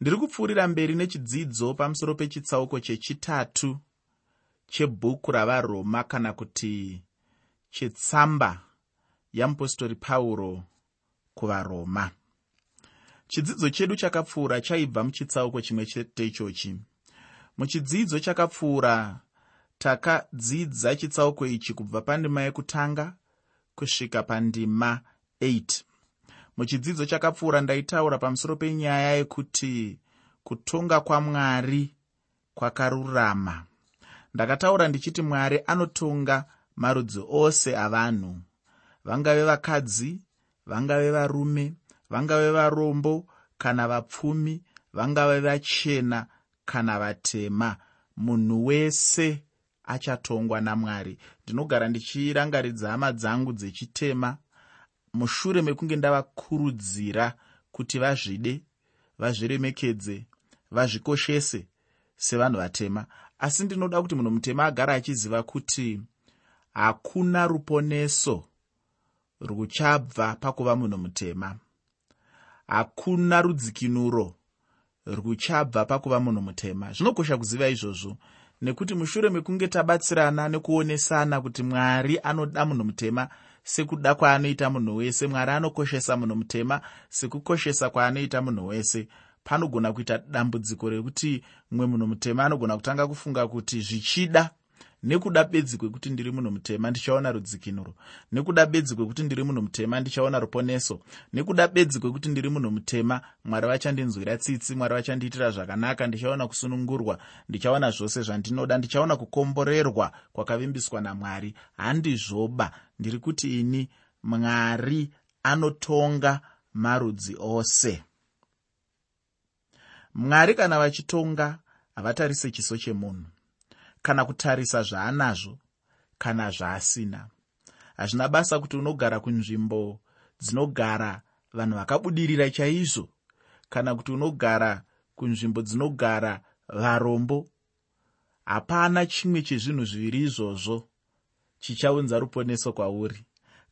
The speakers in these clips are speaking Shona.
ndiri kupfuurira mberi nechidzidzo pamusoro pechitsauko chechitatu chebhuku ravaroma kana kuti chetsamba yamupostori pauro kuvaroma. Chidzidzo chedu chakapfuura chaibva muchitsauko chimwe chete ichochi. Muchidzidzo chakapfuura takadzidza chitsauko ichi kubva pandima yekutanga kusvika pandima 8 muchidzidzo chakapfuura ndaitaura pamusoro penyaya yekuti kutonga kwamwari kwakarurama. Ndakataura ndichiti mwari anotonga marudzi ose avanhu. Vangave vakadzi vangave varume vangave varombo kana vapfumi vangave vachena kana vatema. Munhu wese achatongwa namwari. Ndinogara ndichirangaridza hama dzangu dzechitema mushure mekunge ndavakurudzira kuti vazvide vazviremekedze vazvikoshese sevanhu vatema. Asi ndinoda kuti munhu mutema agara achiziva kuti hakuna ruponeso ruchabva pakuva munhu mutema. Hakuna rudzikinuro ruchabva pakuva munhu mutema. Zvinokosha kuziva izvozvo nekuti mushure mekunge tabatsirana nekuonesana kuti mwari anoda munhu mutema sekuda kwaanoita munhu wese. Mwari anokoshesa munhu mutema sekukoshesa kwaanoita munhu wese. Panogona kuita dambudziko rekuti mumwe munhu mutema anogona kutanga kufunga kuti zvichida nekuda bedzi kwekuti ndiri munhu mutema ndichaona rudzikinuro. Nekuda bedzi kwekuti ndiri munhu mutema ndichaona ruponeso. Nekuda bedzi kwekuti ndiri munhu mutema mwari vachandinzwira tsitsi mwari vachandiitira zvakanaka ndichaona kusunungurwa ndichaona zvose zvandinoda ndichaona kukomborerwa kwakavimbiswa namwari. Handizvoba ndiri kuti ini mwari anotonga marudzi ose. Mwari kana vachitonga havatarise chiso chemunhu kana kutarisa zvaanazvo kana zvaasina. Hazvina basa kuti unogara kunzvimbo dzinogara vanhu vakabudirira chaizvo kana kuti unogara kunzvimbo dzinogara varombo. Hapana chimwe chezvinhu zviviri izvozvo chichaunza ruponeso kwauri.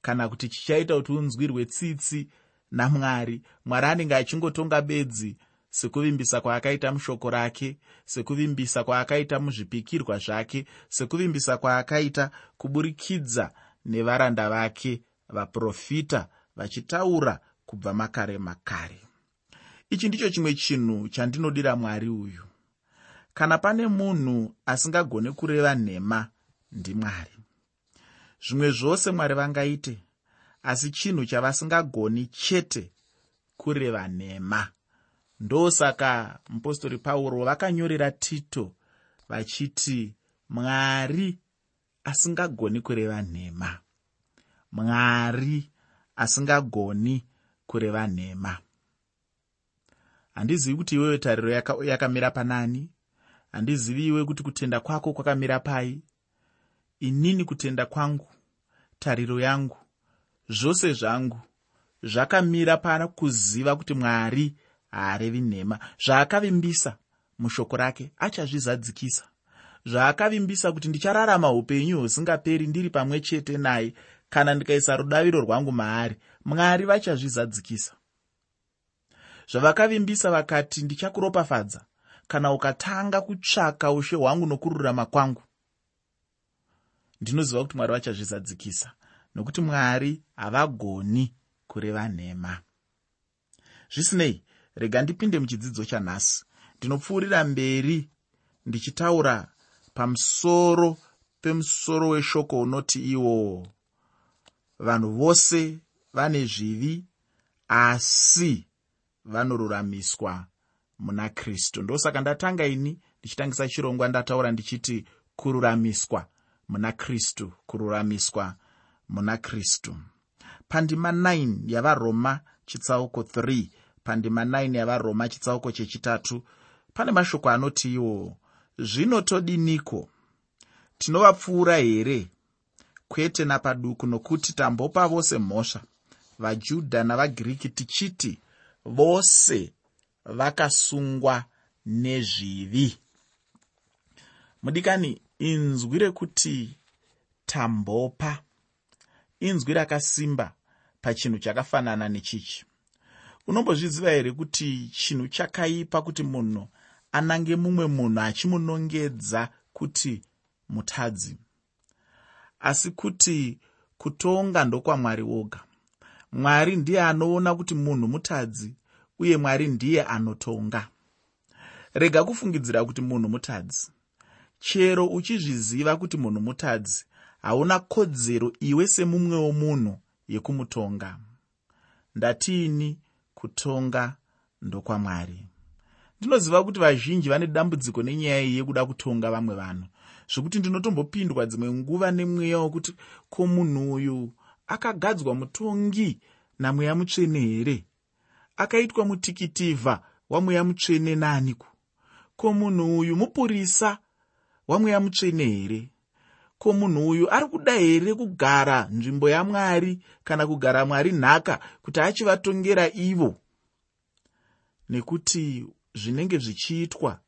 Kana kuti chichaita kuti unzwirwe tsitsi namwari mwari anenge achingotonga bedzi sekuvimbisa kwaakaita mushoko rake sekuvimbisa kwaakaita muzvipikirwa zvake sekuvimbisa kwaakaita kuburikidza nevaranda vake vaprofita vachitaura kubva makare makare. Ichi ndicho chimwe chinhu chandinodira mwari uyu. Kana pane munhu asingagone kureva nhema ndimwari zvimwe zvose mwari vangaite asi chinhu chavasingagoni chete kureva nhema ndosaka mupostori pauro vakanyorera tito vachiti mwari asingagoni kureva nhema. Mwari asingagoni kureva nhema. Handizivi kuti iweyo tariro yakamira panani? Handizivi iwe kuti kutenda kwako kwakamira pai? Inini kutenda kwangu tariro yangu zvose zvangu zvakamira pana kuziva kuti mwari haarevi nhema zvaakavimbisa mushoko rake achazvizadzikisa. Zvaakavimbisa kuti ndichararama upenyu husingaperi ndiri pamwe chete naye kana ndikaisa rudaviro rwangu maari. Mwari vachazvizadzikisa. Zvavakavimbisa vakati ndichakuropafadza kana ukatanga kutsvaka ushe hwangu nokururama kwangu. Ndinoziva kuti mwari vachazvizadzikisa nokuti mwari havagoni kureva nhema. Zvisinei rega ndipinde muchidzidzo chanhasi. Ndinopfuurira mberi ndichitaura pamusoro pemusoro weshoko unoti iwo vanhu vose vane zvivi asi vanoruramiswa muna kristu. Ndosaka ndatanga ini ndichitangisa chirongwa ndataura ndichiti kururamiswa muna kristu kururamiswa muna kristu. Pandima 9 yavaroma chitsauko 3 pandima 9 yavaroma chitsauko chechitatu pane mashoko anoti iwo zvino todiniko? Tinovapfuura here? Kwete napaduku nokuti tambopa vose mhosva. Vajudha navagiriki tichiti vose vakasungwa nezvivi. Mudikani inzwi rekuti tambopa. Inzwi rakasimba pachinhu chakafanana nechichi unombozviziva here kuti chinhu chakaipa kuti munhu anange mumwe munhu achimunongedza kuti mutadzi? Asi kuti kutonga ndokwamwari woga. Mwari ndiye anoona kuti munhu mutadzi uye mwari ndiye anotonga. Rega kufungidzira kuti munhu mutadzi. Chero uchizviziva kuti munhu mutadzi hauna kodzero iwe semumwewo munhu yekumutonga. Ndatiini kutonga ndokwamwari. Ndinoziva kuti vazhinji vane dambudziko nenyaya iyi yekuda kutonga vamwe vanhu zvokuti ndinotombopindwa dzimwe nguva nemweya wekuti ko munhu uyu akagadzwa mutongi namweya mutsvene here? Akaitwa mutikitivha wamweya mutsvene naaniku ko munhu uyu mupurisa wamweya mutsvene here ko munhu uyu ari kuda here kugara nzvimbo yamwari kana kugara mwari nhaka kuti achivatongera ivo? Nekuti zvinenge zvichiitwa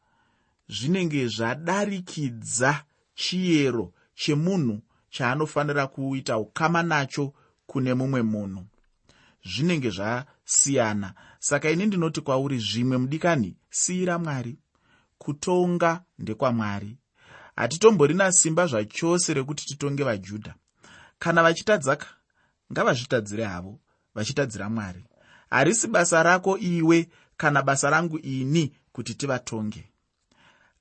zvinenge zvadarikidza chiyero chemunhu chaanofanira kuita ukama nacho kune mumwe munhu. Zvinenge zvasiyana. Saka ini ndinoti kwauri zvimwe mudikani siyira mwari. Kutonga ndekwamwari hatitomborina simba zvachose rekuti titonge vajudha. Kana vachitadzaka ngavazvitadzire havo vachitadzira mwari. Harisi basa rako iwe kana basa rangu ini kuti tivatonge.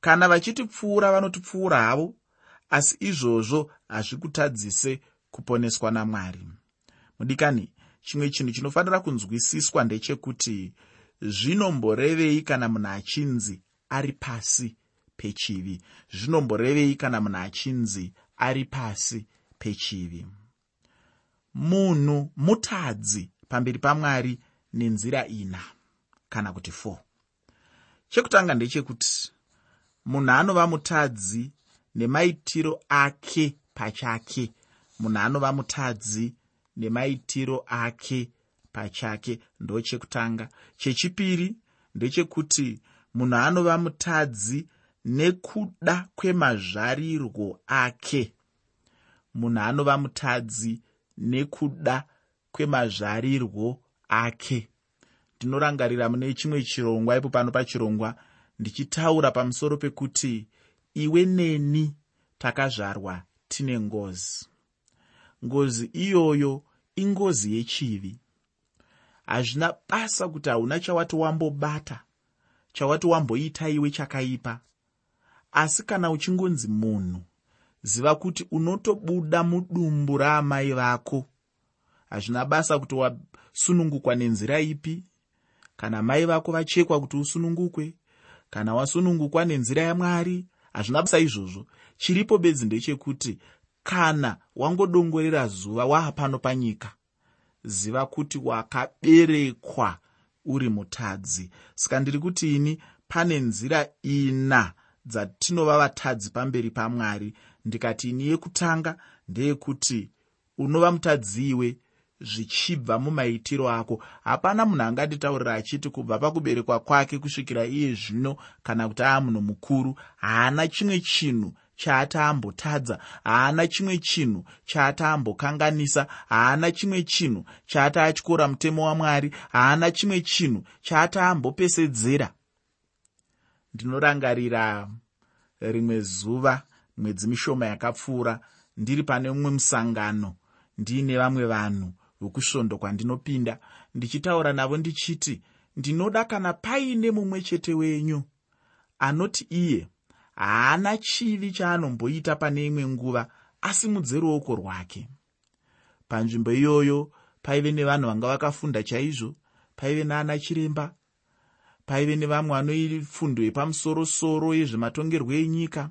Kana vachitipfuura vanotipfuura havo asi izvozvo hazvikutadzise kuponeswa namwari. Mudikani chimwe chinhu chinofanira kunzwisiswa ndechekuti zvinomborevei kana munhu achinzi ari pasi pechivi. Zvinomborevei kana munhu achinzi ari pasi pechivi. Munhu mutadzi pamberi pamwari nenzira ina kana kuti 4 chekutanga ndechekuti munhu anova mutadzi nemaitiro ake pachake. Munhu anova mutadzi nemaitiro ake pachake. Ndo chekutanga chechipiri ndechekuti munhu anova mutadzi nekuda kwemazvarirwo ake. Munhu anova mutadzi nekuda kwemazvarirwo ake. Ndinorangarira mune chimwe chirongwa ipo pano pachirongwa ndichitaura pamusoro pekuti iwe neni takazvarwa tine ngozi. Ngozi iyoyo ingozi yechivi. Hazvina basa kuti hauna chawati wambobata chawati wamboita iwe chakaipa asi kana uchingonzi munhu ziva kuti unotobuda mudumbu raamai vako. Hazvina basa kuti wasunungukwa nenzira ipi. Kana mai vako vachekwa kuti usunungukwe kana wasunungukwa nenzira yamwari hazvina basa izvozvo. Chiripo bedzi ndechekuti kana wangodongorera zuva waapano panyika ziva kuti wakaberekwa uri mutadzi. Saka ndiri kuti ini pane nzira ina dzatinova vatadzi pamberi pamwari. Ndikati ini yekutanga ndeyekuti unova mutadzi iwe zvichibva mumaitiro ako. Hapana munhu angatitaurira achiti kubva pakuberekwa kwake kusvikira iye zvino kana kuti aa munhu mukuru haana chimwe chinhu chaataambotadza haana chimwe chinhu chaataambokanganisa haana chimwe chinhu chaataatyora mutemo wamwari haana chimwe chinhu chaataambopesedzera ndinorangarira rimwe zuva mwedzi mishoma yakapfuura ndiri pane mumwe musangano ndiine vamwe vanhu vokusvondo kwandinopinda ndichitaura navo ndichiti ndinoda kana paine mumwe chete wenyu? Anoti iye haana chivi chaanomboita pane imwe nguva asimudze ruoko rwake. Panzvimbo iyoyo paive nevanhu vanga vakafunda chaizvo paive naana chiremba paive nevamwe vanoifundo yepamusorosoro yezvematongerwo enyika.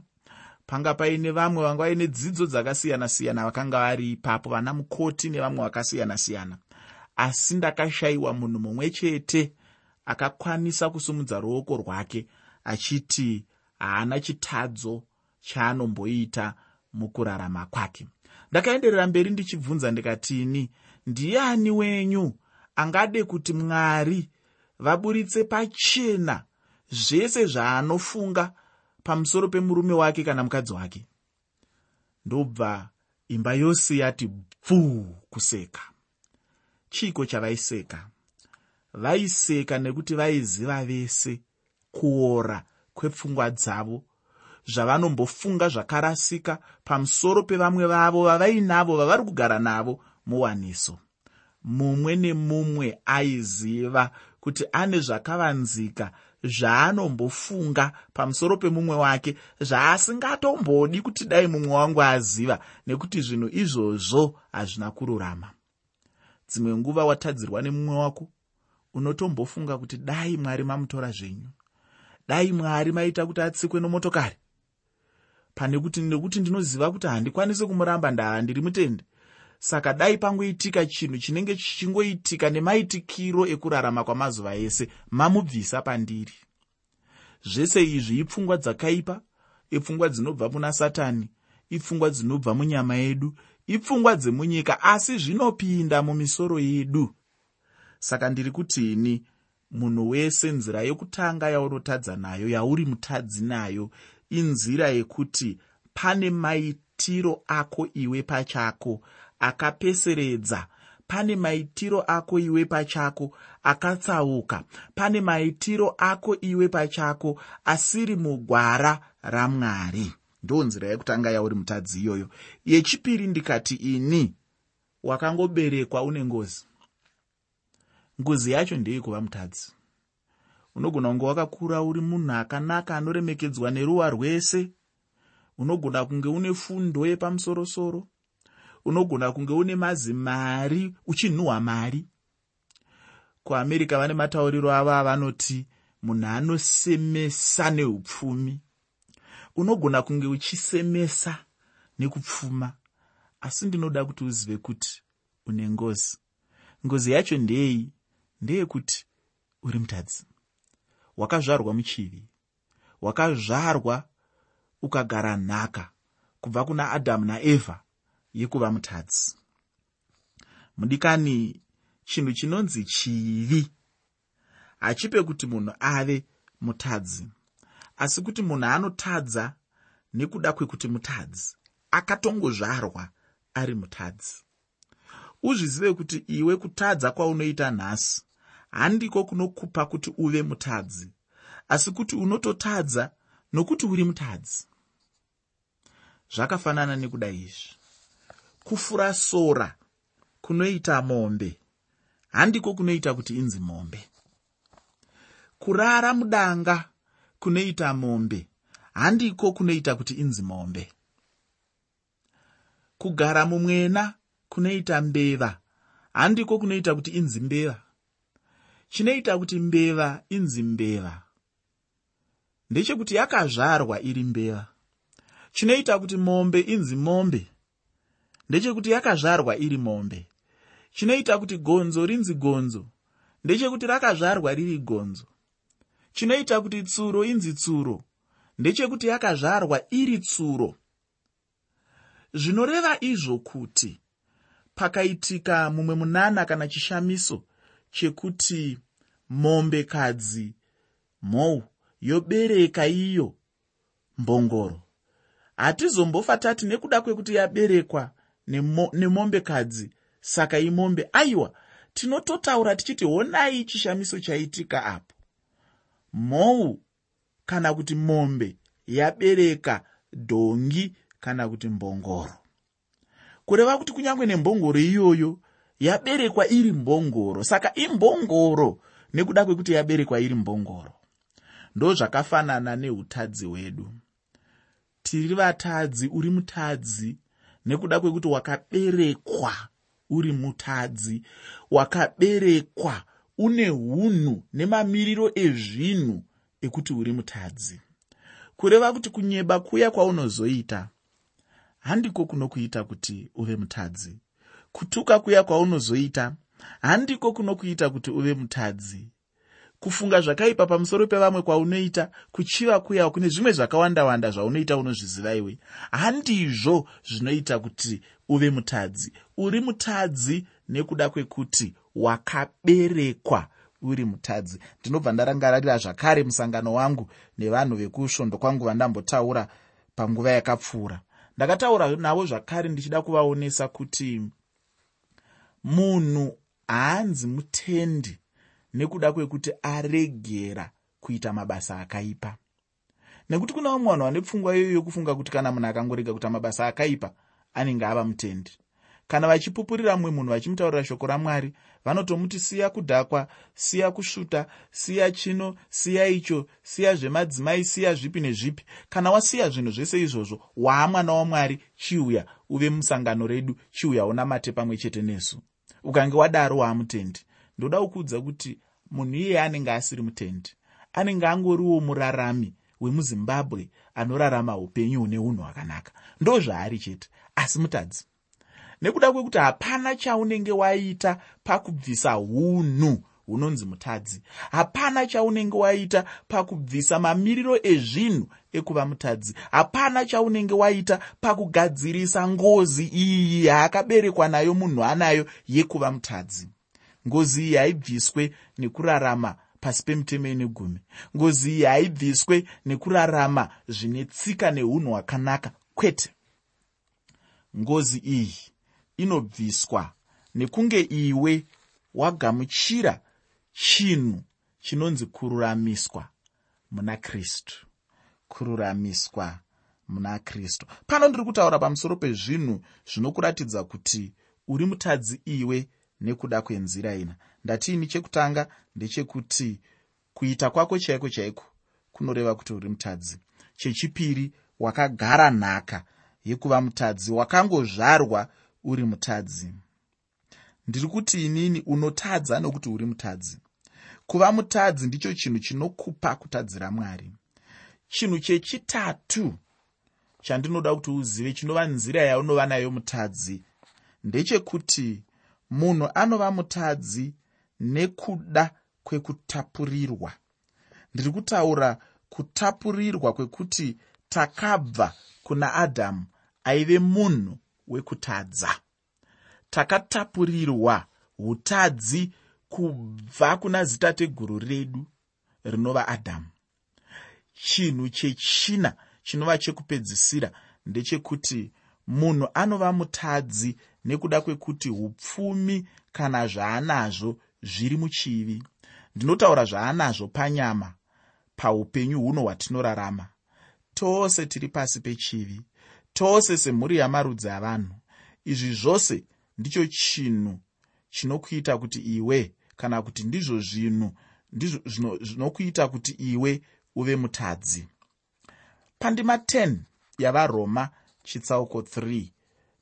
Panga paine vamwe vanga vaine dzidzo dzakasiyana-siyana vakanga vari ipapo vana mukoti nevamwe vakasiyana-siyana. Asi ndakashayiwa munhu mumwe chete akakwanisa kusumudza ruoko rwake achiti haana chitadzo chaanomboita mukurarama kwake. Ndakaenderera mberi ndichibvunza ndikatini ndiani wenyu angade kuti mwari vaburitse pachena zvese zvaanofunga pamusoro pemurume wake kana mukadzi wake. Ndobva imba yose yati bvuu kuseka. Chiiko chavaiseka? Vaiseka nekuti vaiziva vese kuora kwepfungwa dzavo zvavanombofunga zvakarasika pamusoro pevamwe vavo vavainavo vavari kugara navo muwaniso mumwe nemumwe aiziva kuti ane zvakavanzika zvaanombofunga pamusoro pemumwe wake zvaasingatombodi kuti dai mumwe wangu aziva nekuti zvinhu izvozvo hazvina kururama. Dzimwe nguva watadzirwa nemumwe wako unotombofunga kuti dai mwari mamutora zvenyu. Dai mwari maita kuti atsikwe nomotokari pane kuti nekuti ndinoziva kuti handikwanisi kumuramba ndaa ndiri mutende saka dai pangoitika chinhu chinenge chichingoitika nemaitikiro ekurarama kwamazuva ese mamubvisa pandiri. Zvese izvi ipfungwa dzakaipa ipfungwa dzinobva muna satani ipfungwa dzinobva munyama yedu ipfungwa dzemunyika asi zvinopinda mumisoro yedu. Saka ndiri kutini munhu wese nzira yekutanga yaunotadza nayo yauri mutadzi nayo inzira yekuti pane maitiro ako iwe pachako akapeseredza. Pane maitiro ako iwe pachako akatsauka. Pane maitiro ako iwe pachako asiri mugwara ramwari. Ndo nzira yekutanga yauri mutadzi iyoyo. Yechipiri ndikati ini wakangoberekwa une ngozi. Ngozi yacho ndeyekuva mutadzi. Unogona kunge wakakura uri munhu akanaka anoremekedzwa neruwa rwese. Unogona kunge une fundo yepamusorosoro unogona kunge une mazimari uchinhuhwa mari? Kuamerica vane matauriro avo avanoti munhu anosemesa neupfumi. Unogona kunge uchisemesa nekupfuma. Asi ndinoda kuti uzive kuti une ngozi. Ngozi yacho ndei? Ndeyekuti uri mutadzi. Wakazvarwa muchivi. Wakazvarwa ukagara nhaka kubva kuna adhamu naevha yekuva mutadzi. Mudikani chinhu chinonzi chivi. Hachipe kuti munhu ave mutadzi asi kuti munhu anotadza nekuda kwekuti mutadzi akatongozvarwa ari mutadzi. Uzvizive kuti iwe kutadza kwaunoita nhasi handiko kunokupa kuti uve mutadzi asi kuti unototadza nokuti uri mutadzi. Zvakafanana nekuda izvi kufura sora kunoita mombe. Handiko kunoita kuti inzi mombe? Kurara mudanga kunoita mombe. Handiko kunoita kuti inzi mombe? Kugara mumwena kunoita mbeva. Handiko kunoita kuti inzi mbeva? Chinoita kuti mbeva inzi mbeva. Ndechekuti yakazvarwa iri mbeva. Chinoita kuti mombe inzi mombe ndechekuti yakazvarwa iri mombe. Chinoita kuti gonzo rinzi gonzo ndechekuti rakazvarwa riri gonzo. Chinoita kuti tsuro inzi tsuro ndechekuti yakazvarwa iri tsuro. Zvinoreva izvo kuti pakaitika mumwe munana kana chishamiso chekuti mombekadzi mhou yobereka iyo mbongoro. Hatizombofa tati nekuda kwekuti yaberekwa nemombekadzi. Saka imombe aiwa tinototaura tichiti honai chishamiso chaitika apo. Mhou kana kuti mombe yabereka dhongi kana kuti mbongoro. Kureva kuti kunyange nembongoro iyoyo yaberekwa iri mbongoro. Saka imbongoro nekuda kwekuti yaberekwa iri mbongoro ndo zvakafanana neutadzi hwedu. Tiri vatadzi uri mutadzi nekuda kwekuti wakaberekwa uri mutadzi wakaberekwa une unhu nemamiriro ezvinhu ekuti uri mutadzi. Kureva kuti kunyeba kuya kwaunozoita handiko kunokuita kuti uve mutadzi. Kutuka kuya kwaunozoita handiko kunokuita kuti uve mutadzi kufunga zvakaipa pamusoro pevamwe kwaunoita kuchiva kuya kune zvimwe zvakawanda-wanda zvaunoita unozviziva iwe handizvo zvinoita kuti uve mutadzi. Uri mutadzi nekuda kwekuti wakaberekwa uri mutadzi. Ndinobva ndarangararira zvakare musangano wangu nevanhu vekusvondo kwangu vandambotaura panguva yakapfuura. Ndakataura navo zvakare ndichida kuvaonesa kuti munhu haanzi mutendi nekuda kwekuti aregera kuita mabasa akaipa. Nekuti kuna vamwe vanhu vane pfungwa iyoyo yokufunga kuti kana munhu akangorega kuita mabasa akaipa anenge ava mutendi. Kana vachipupurira mumwe munhu vachimutaurira shoko ramwari vanotomuti siya kudhakwa siya kusvuta siya chino siya icho siya zvemadzimai siya zvipi nezvipi. Kana wasiya zvinhu zvese izvozvo waa mwana wamwari chiuya uve musangano redu chiuya unamate pamwe chete nesu. Ukange wadaro waamutendi ndoda kukuudza kuti munhu iyeye anenge asiri mutendi anenge angoriwo murarami wemuzimbabwe anorarama upenyu hune unhu hwakanaka. Ndo zvaari chete asi mutadzi nekuda kwekuti hapana chaunenge waita pakubvisa unhu hunonzi mutadzi hapana chaunenge waita pakubvisa mamiriro ezvinhu ekuva mutadzi hapana chaunenge waita pakugadzirisa ngozi iyi yaakaberekwa nayo munhu anayo yekuva mutadzi ngozi iyi haibviswe nekurarama pasi pemitemo ine gumi. Ngozi iyi haibviswe nekurarama zvine tsika neunhu hwakanaka kwete. Ngozi iyi inobviswa nekunge iwe wagamuchira chinhu chinonzi kururamiswa muna kristu. Kururamiswa muna kristu. Pano ndiri kutaura pamusoro pezvinhu zvinokuratidza kuti uri mutadzi iwe nekuda kwenzira ina. Ndatiini chekutanga ndechekuti kuita kwako chaiko chaiko kunoreva kuti uri mutadzi. Chechipiri wakagara nhaka yekuva mutadzi wakangozvarwa uri mutadzi. Ndiri kuti inini unotadza nokuti uri mutadzi. Kuva mutadzi ndicho chinhu chinokupa kutadzira mwari. Chinhu chechitatu chandinoda kuti uzive chinova nzira yaunova nayo mutadzi ndechekuti munhu anova mutadzi nekuda kwekutapurirwa. Ndiri kutaura kutapurirwa kwekuti takabva kuna adhamu aive munhu wekutadza. Takatapurirwa utadzi kubva kuna zitateguru redu rinova adhamu chinhu chechina chinova chekupedzisira ndechekuti munhu anova mutadzi nekuda kwekuti upfumi kana zvaanazvo zviri muchivi. Ndinotaura zvaanazvo panyama paupenyu huno hwatinorarama. Tose tiri pasi pechivi tose semhuri yamarudzi avanhu. Izvi zvose ndicho chinhu chinokuita kuti iwe kana kuti ndizvo zvinhu ndizvo zvinokuita kuti iwe uve mutadzi. Pandima 10 yavaroma chitsauko 3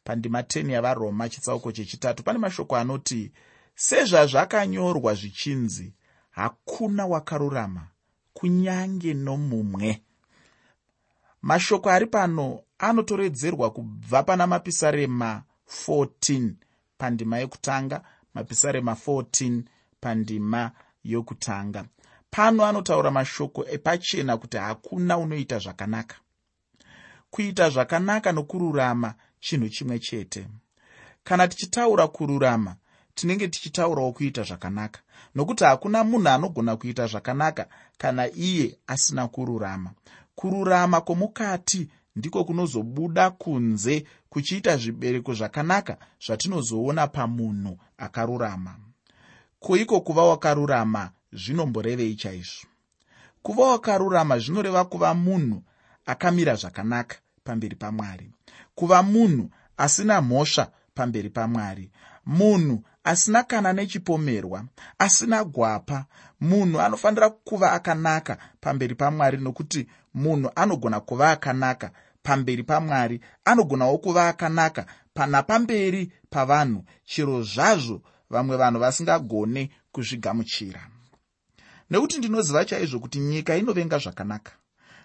pandima 10 yavaroma chitsauko chechitatu pane mashoko anoti sezvazvakanyorwa zvichinzi hakuna wakarurama kunyange nomumwe. Mashoko ari pano anotoredzerwa kubva pana mapisarema 14 pandima yekutanga mapisarema 14 pandima yokutanga. Pano anotaura mashoko epachena kuti hakuna unoita zvakanaka. Kuita zvakanaka nokururama chinhu chimwe chete. Kana tichitaura kururama tinenge tichitaurawo kuita zvakanaka. Nokuti hakuna munhu anogona kuita zvakanaka kana iye asina kururama. Kururama kwomukati ndiko kunozobuda kunze kuchiita zvibereko zvakanaka zvatinozoona pamunhu akarurama. Kuiko kuva wakarurama zvinomborevei chaizvo? Kuva wakarurama zvinoreva kuva munhu akamira zvakanaka pamberi pamwari kuva munhu asina mhosva pamberi pamwari munhu asina kana nechipomerwa asina gwapa. Munhu anofanira kuva akanaka pamberi pamwari nokuti munhu anogona kuva akanaka pamberi pamwari anogonawo kuva akanaka pana pamberi pavanhu. Chero zvazvo vamwe vanhu vasingagone kuzvigamuchira. Nekuti ndinoziva chaizvo kuti nyika inovenga zvakanaka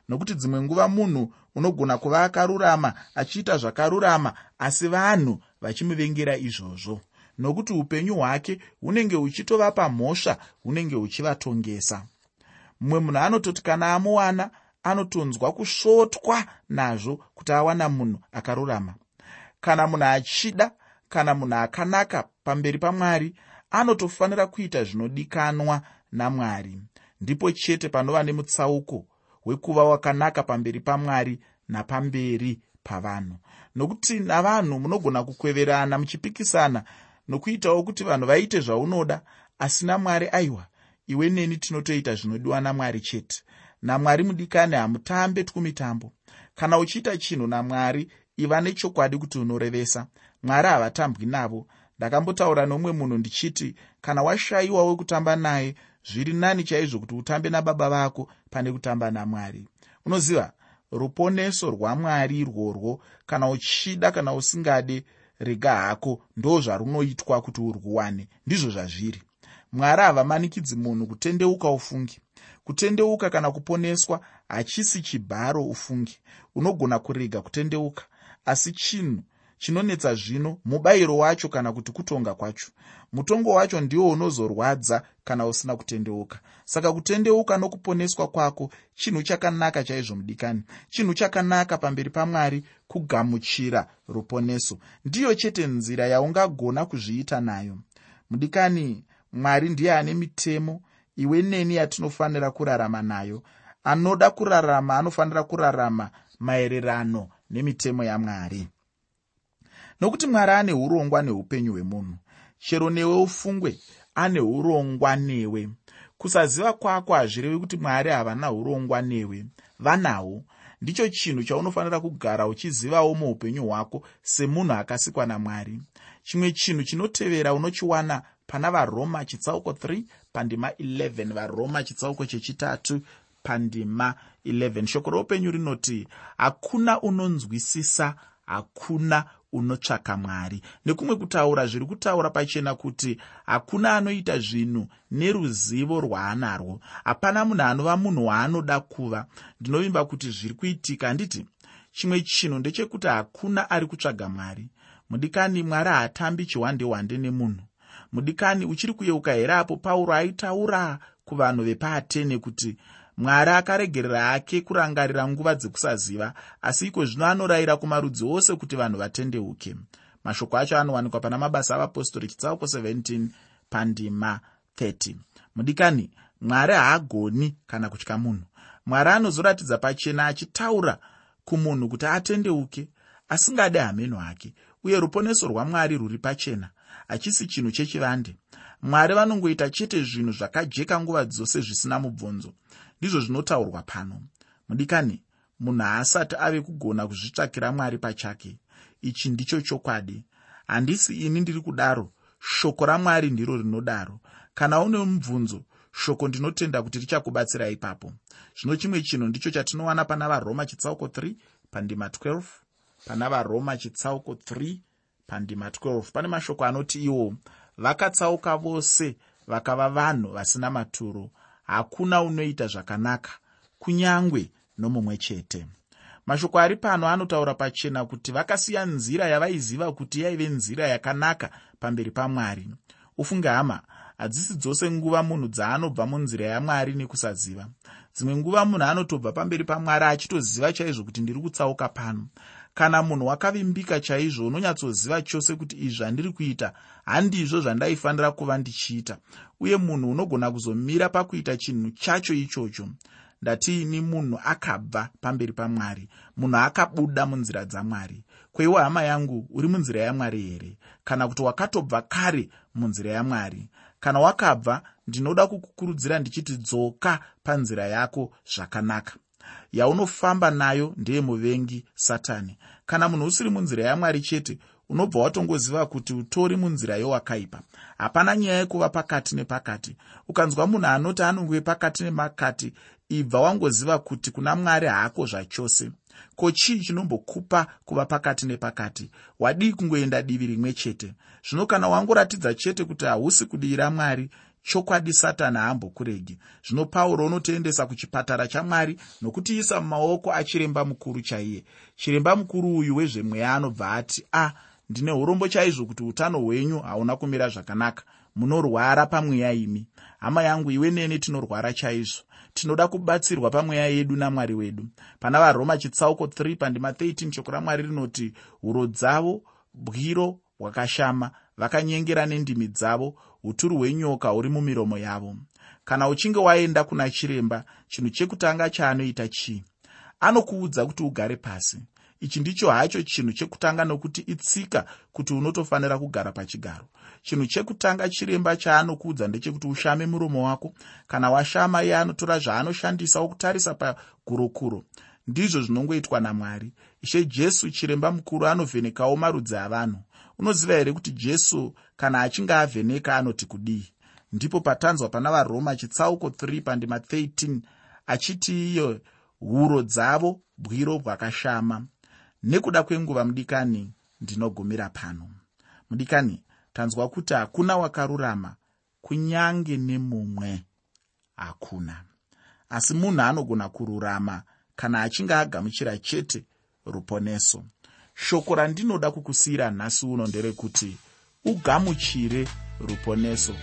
nokuti dzimwe nguva munhu unogona kuva akarurama achiita zvakarurama asi vanhu vachimuvengera izvozvo. Nokuti upenyu hwake hunenge huchitovapa mhosva hunenge huchivatongesa. Mumwe munhu anototi kana amuwana anotonzwa kusvotwa nazvo kuti awana munhu akarurama. Kana munhu achida kana munhu akanaka pamberi pamwari anotofanira kuita zvinodikanwa namwari. Ndipo chete panova nemutsauko wekuva wakanaka pamberi pamwari napamberi pavanhu. Nokuti navanhu munogona kukweverana muchipikisana nokuitawo kuti vanhu vaite zvaunoda asina mwari aiwa. Iwe neni tinotoita zvinodiwa namwari chete. Namwari mudikani hamutambe twumitambo kana uchiita chinhu namwari iva nechokwadi kuti unorevesa. Mwari havatambwi navo. Ndakambotaura nomumwe munhu ndichiti kana washayiwa wekutamba naye zviri nani chaizvo kuti utambe nababa vako pane kutamba namwari. Unoziva ruponeso rwamwari irworwo kana uchida kana usingade rega hako ndo zvarunoitwa kuti urwuwane ndizvo zvazviri. Mwari havamanikidzi munhu kutendeuka ufungi. Kutendeuka kana kuponeswa hachisi chibharo ufungi. Unogona kurega kutendeuka asi chinhu chinonetsa zvino mubayiro wacho kana kuti kutonga kwacho. Mutongo wacho ndiwo unozorwadza kana usina kutendeuka. Saka kutendeuka nokuponeswa kwako chinhu chakanaka chaizvo mudikani. Chinhu chakanaka pamberi pamwari kugamuchira ruponeso. Ndiyo chete nzira yaungagona kuzviita nayo. Mudikani mwari ndiye ane mitemo iwe neni yatinofanira kurarama nayo. Anoda kurarama anofanira kurarama maererano nemitemo yamwari nokuti mwari ane urongwa neupenyu hwemunhu. Chero newe ufungwe ane urongwa newe kusaziva kwako hazvirevi kuti mwari havana urongwa newe vanahwo ndicho chinhu chaunofanira kugara uchizivawo muupenyu hwako semunhu akasikwa namwari. Chimwe chinhu chinotevera unochiwana pana varoma chitsauko 3 pandima 11 varoma chitsauko chechitatu pandima 11 shoko roupenyu rinoti hakuna unonzwisisa hakuna unotsvaka mwari. Nekumwe kutaura zviri kutaura pachena kuti hakuna anoita zvinhu neruzivo rwaanarwo. Hapana munhu anova munhu waanoda kuva. Ndinovimba kuti zviri kuitika. Handiti chimwe chinhu ndechekuti hakuna ari kutsvaga mwari. Mudikani mwari haatambi chihwandehwande nemunhu. Mudikani uchiri kuyeuka here apo pauro aitaura kuvanhu vepaatene kuti mwari akaregerera hake kurangarira nguva dzekusaziva asi iko zvino anorayira kumarudzi ose kuti vanhu vatendeuke. Mashoko acho anowanikwa pana mabasa avapostori chitsauko 17 pandima 30 mudikani mwari haagoni kana kutya munhu. Mwari anozoratidza pachena achitaura kumunhu kuti atendeuke asingade hameno hake uye ruponeso rwamwari rwuri pachena hachisi chinhu chechivande. Mwari vanongoita chete zvinhu zvakajeka nguva dzose zvisina mubvunzo ndizvo zvinotaurwa pano. Mudikani munhu haasati ave kugona kuzvitsvakira mwari pachake. Ichi ndicho chokwadi. Handisi ini ndiri kudaro. Shoko ramwari ndiro rinodaro. Kana une mubvunzo shoko ndinotenda kuti richakubatsira ipapo. Zvino chimwe chinhu ndicho chatinowana pana varoma chitsauko 3 pandima 12 pana varoma chitsauko 3 pandima 12 pane mashoko anoti iwo vakatsauka vose vakava vanhu vasina maturo hakuna unoita zvakanaka kunyange nomumwe chete. Mashoko ari pano anotaura pachena kuti vakasiya nzira yavaiziva kuti yaive nzira yakanaka pamberi pamwari. Ufunge hama hadzisi dzose nguva munhu dzaanobva munzira yamwari nekusaziva. Dzimwe nguva munhu anotobva pamberi pamwari achitoziva chaizvo kuti ndiri kutsauka pano kana munhu wakavimbika chaizvo unonyatsoziva chose kuti izvi zvandiri kuita handizvo zvandaifanira kuva ndichiita. Uye munhu unogona kuzomira pakuita chinhu chacho ichocho. Ndatiini munhu akabva pamberi pamwari? Munhu akabuda munzira dzamwari. Kweiwo hama yangu uri munzira yamwari here? Kana kuti wakatobva kare munzira yamwari? Kana wakabva ndinoda kukukurudzira ndichiti dzoka panzira yako zvakanaka yaunofamba nayo ndeye muvengi satani. Kana munhu usiri munzira yamwari chete unobva watongoziva kuti utori munzira yowakaipa. Hapana nyaya yekuva pakati nepakati. Ukanzwa munhu anoti anongove pakati nemakati ibva wangoziva kuti kuna mwari haako zvachose. Ko chii chinombokupa kuva pakati nepakati? Wadii kungoenda divi rimwe chete. Zvino kana wangoratidza chete kuti hausi kudiyira mwari chokwadi satani haambokuregi zvino pauro unotoendesa kuchipatara chamwari nokutiisa mumaoko achiremba mukuru chaiye. Chiremba mukuru uyu wezvemweya anobva ati a ah, ndine urombo chaizvo kuti utano hwenyu hauna kumira zvakanaka. Munorwara pamweya imi. Hama yangu iwe nene tinorwara chaizvo. Tinoda kubatsirwa pamweya yedu namwari wedu. Pana varoma chitsauko 3 pandima 13 shoko ramwari rinoti huro dzavo bwiro hwakashama vakanyengera nendimi dzavo uturu hwenyoka huri mumiromo yavo. Kana uchinge waenda kuna chiremba chinhu chekutanga chaanoita chii? Anokuudza kuti ugare pasi. Ichi ndicho hacho chinhu chekutanga nokuti itsika kuti unotofanira kugara pachigaro. Chinhu chekutanga chiremba chaanokuudza ndechekuti ushame muromo wako kana washama iye anotora zvaanoshandisa wokutarisa pagurokuro ndizvo zvinongoitwa namwari. Ishe jesu chiremba mukuru anovhenekawo marudzi avanhu unoziva here kuti jesu kana achinge avheneka anoti kudii? Ndipo patanzwa pana varoma chitsauko 3 pandima 13 achiti iyo huro dzavo bwiro bwakashama. Nekuda kwenguva mudikani ndinogumira pano. Mudikani tanzwa kuti hakuna wakarurama kunyange nemumwe hakuna. Asi munhu anogona kururama kana achinge agamuchira chete ruponeso shoko randinoda kukusiyira nhasi uno nderekuti ugamuchire ruponeso